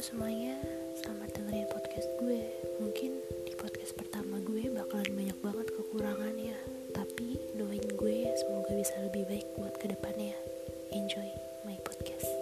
Semuanya, selamat dengerin podcast gue. Mungkin di podcast pertama gue bakalan banyak banget kekurangan ya Tapi doain gue semoga bisa lebih baik buat ke depannya. Enjoy my podcast.